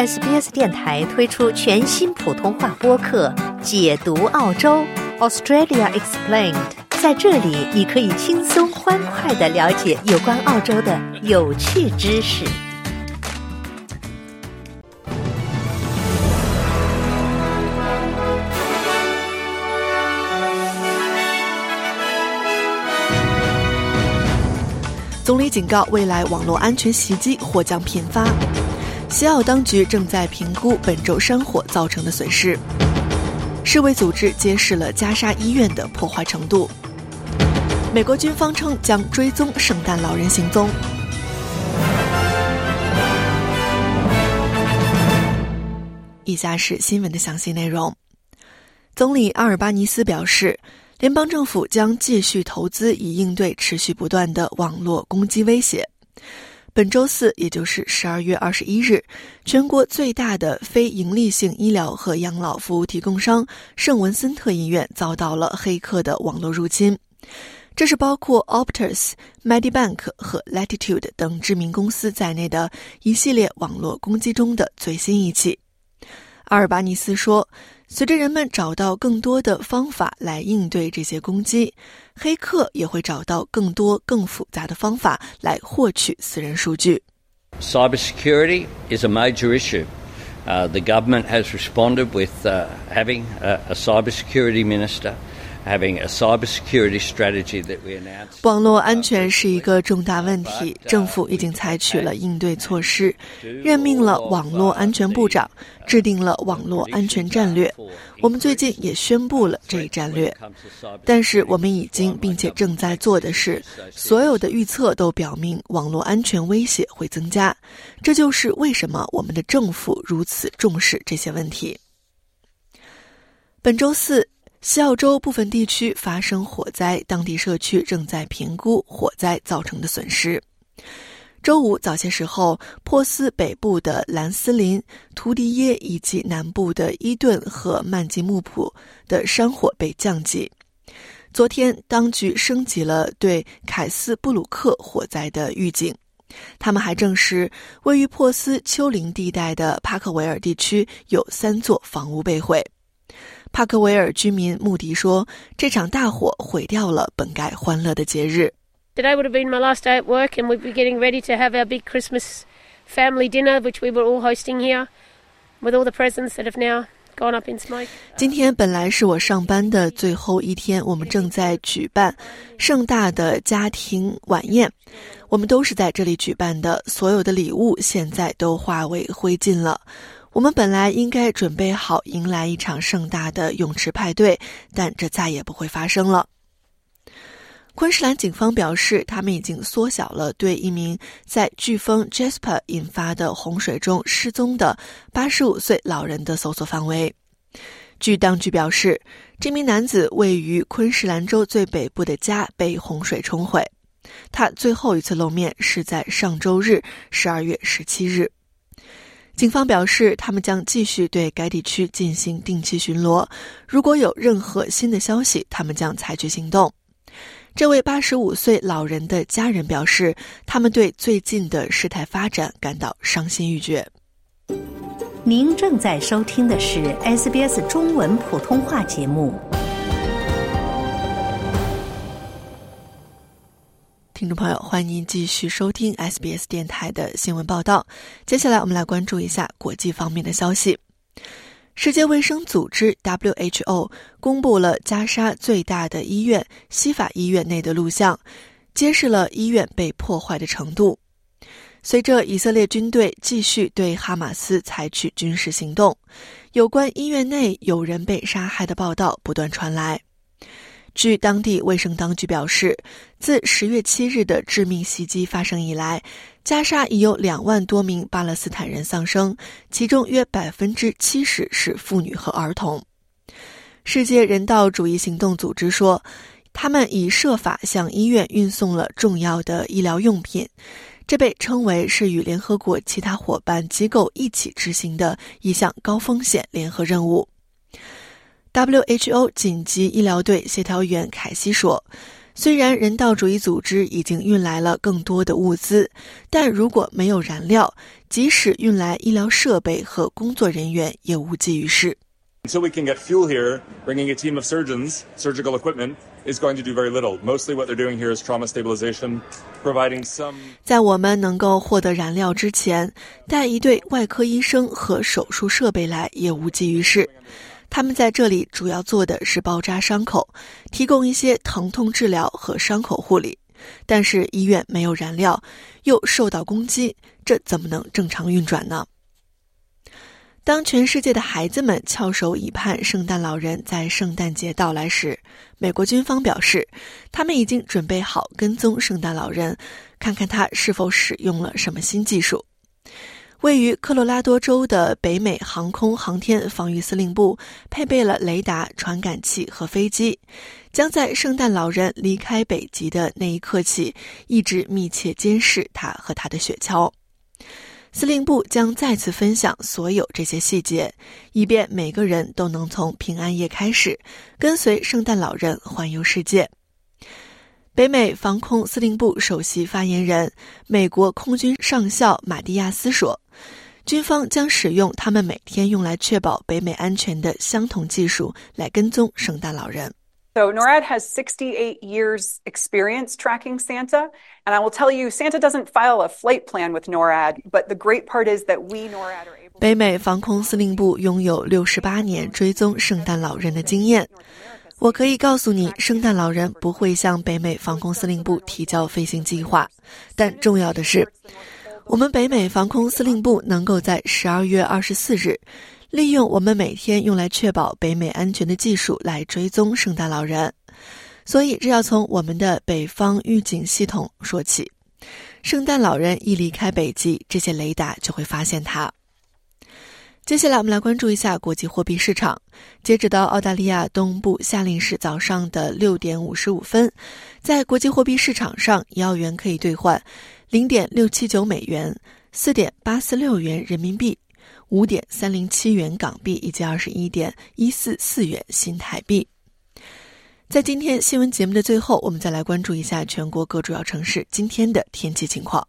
SBS 电台推出全新普通话播客《解读澳洲 Australia Explained》。在这里，你可以轻松欢快的了解有关澳洲的有趣知识。总理警告，未来网络安全袭击或将频发。西澳当局正在评估本周山火造成的损失。世卫组织揭示了加沙医院的破坏程度。美国军方称将追踪圣诞老人行踪。以下是新闻的详细内容。总理阿尔巴尼斯表示，联邦政府将继续投资以应对持续不断的网络攻击威胁。本周四，也就是十二月二十一日，全国最大的非营利性医疗和养老服务提供商圣文森特医院遭到了黑客的网络入侵。这是包括 Optus、Medibank 和 Latitude 等知名公司在内的一系列网络攻击中的最新一起。阿尔巴尼斯说。随着人们找到更多的方法来应对这些攻击，黑客也会找到更多更复杂的方法来获取私人数据。Cybersecurity is a major issue. Uh, the government has responded with uh, having a, a cybersecurity minister. 网络安全是一个重大问题，政府已经采取了应对措施，任命了网络安全部长，制定了网络安全战略。我们最近也宣布了这一战略。但是我们已经并且正在做的是，所有的预测都表明网络安全威胁会增加。这就是为什么我们的政府如此重视这些问题。本周四。西澳洲部分地区发生火灾，当地社区正在评估火灾造成的损失。周五早些时候，珀斯北部的兰斯林、图迪耶以及南部的伊顿和曼吉穆普的山火被降级。昨天，当局升级了对凯斯布鲁克火灾的预警。他们还证实，位于珀斯丘陵地带的帕克维尔地区有三座房屋被毁。帕克维尔居民穆迪说：“这场大火毁掉了本该欢乐的节日。” Today would have been my last day at work, and we'd be getting ready to have our big Christmas family dinner, which we were all hosting here, with all the presents that have now. 今天本来是我上班的最后一天，我们正在举办盛大的家庭晚宴，我们都是在这里举办的。所有的礼物现在都化为灰烬了。我们本来应该准备好迎来一场盛大的泳池派对，但这再也不会发生了。昆士兰警方表示，他们已经缩小了对一名在飓风 Jasper 引发的洪水中失踪的85岁老人的搜索范围。据当局表示，这名男子位于昆士兰州最北部的家被洪水冲毁。他最后一次露面是在上周日，12月17日。警方表示，他们将继续对该地区进行定期巡逻。如果有任何新的消息，他们将采取行动。这位八十五岁老人的家人表示，他们对最近的事态发展感到伤心欲绝。您正在收听的是 SBS 中文普通话节目。听众朋友，欢迎您继续收听 SBS 电台的新闻报道。接下来，我们来关注一下国际方面的消息。世界卫生组织 （WHO） 公布了加沙最大的医院西法医院内的录像，揭示了医院被破坏的程度。随着以色列军队继续对哈马斯采取军事行动，有关医院内有人被杀害的报道不断传来。据当地卫生当局表示，自十月七日的致命袭击发生以来，加沙已有两万多名巴勒斯坦人丧生，其中约百分之七十是妇女和儿童。世界人道主义行动组织说，他们已设法向医院运送了重要的医疗用品，这被称为是与联合国其他伙伴机构一起执行的一项高风险联合任务。WHO 紧急医疗队协调员凯西说：“虽然人道主义组织已经运来了更多的物资，但如果没有燃料，即使运来医疗设备和工作人员也无济于事。Until we can get fuel here, bringing a team of surgeons, surgical equipment is going to do very little. Mostly what they're doing here is trauma stabilization, providing some. 在我们能够获得燃料之前，带一队外科医生和手术设备来也无济于事。他们在这里主要做的是包扎伤口，提供一些疼痛治疗和伤口护理。但是医院没有燃料，又受到攻击，这怎么能正常运转呢？当全世界的孩子们翘首以盼圣诞老人在圣诞节到来时，美国军方表示，他们已经准备好跟踪圣诞老人，看看他是否使用了什么新技术。位于科罗拉多州的北美航空航天防御司令部配备了雷达、传感器和飞机，将在圣诞老人离开北极的那一刻起，一直密切监视他和他的雪橇。司令部将再次分享所有这些细节，以便每个人都能从平安夜开始，跟随圣诞老人环游世界。北美防空司令部首席发言人、美国空军上校马蒂亚斯说。军方将使用他们每天用来确保北美安全的相同技术来跟踪圣诞老人。So NORAD has 68 years experience tracking Santa, and I will tell you, Santa doesn't file a flight plan with NORAD, but the great part is that we NORAD are able. 北美防空司令部拥有六十八年追踪圣诞老人的经验。我可以告诉你，圣诞老人不会向北美防空司令部提交飞行计划，但重要的是。我们北美防空司令部能够在十二月二十四日，利用我们每天用来确保北美安全的技术来追踪圣诞老人。所以，这要从我们的北方预警系统说起。圣诞老人一离开北极，这些雷达就会发现他。接下来，我们来关注一下国际货币市场。截止到澳大利亚东部夏令时早上的六点五十五分，在国际货币市场上，一澳元可以兑换。零点六七九美元，四点八四六元人民币，五点三零七元港币，以及二十一点一四四元新台币。在今天新闻节目的最后，我们再来关注一下全国各主要城市今天的天气情况。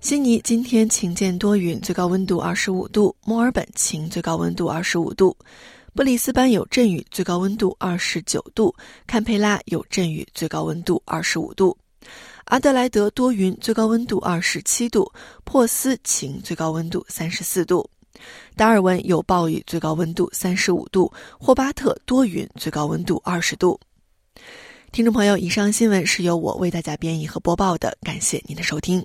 悉尼今天晴间多云，最高温度二十五度；墨尔本晴，最高温度二十五度。布里斯班有阵雨，最高温度二十九度；堪培拉有阵雨，最高温度二十五度；阿德莱德多云，最高温度二十七度；珀斯晴，最高温度三十四度；达尔文有暴雨，最高温度三十五度；霍巴特多云，最高温度二十度。听众朋友，以上新闻是由我为大家编译和播报的，感谢您的收听。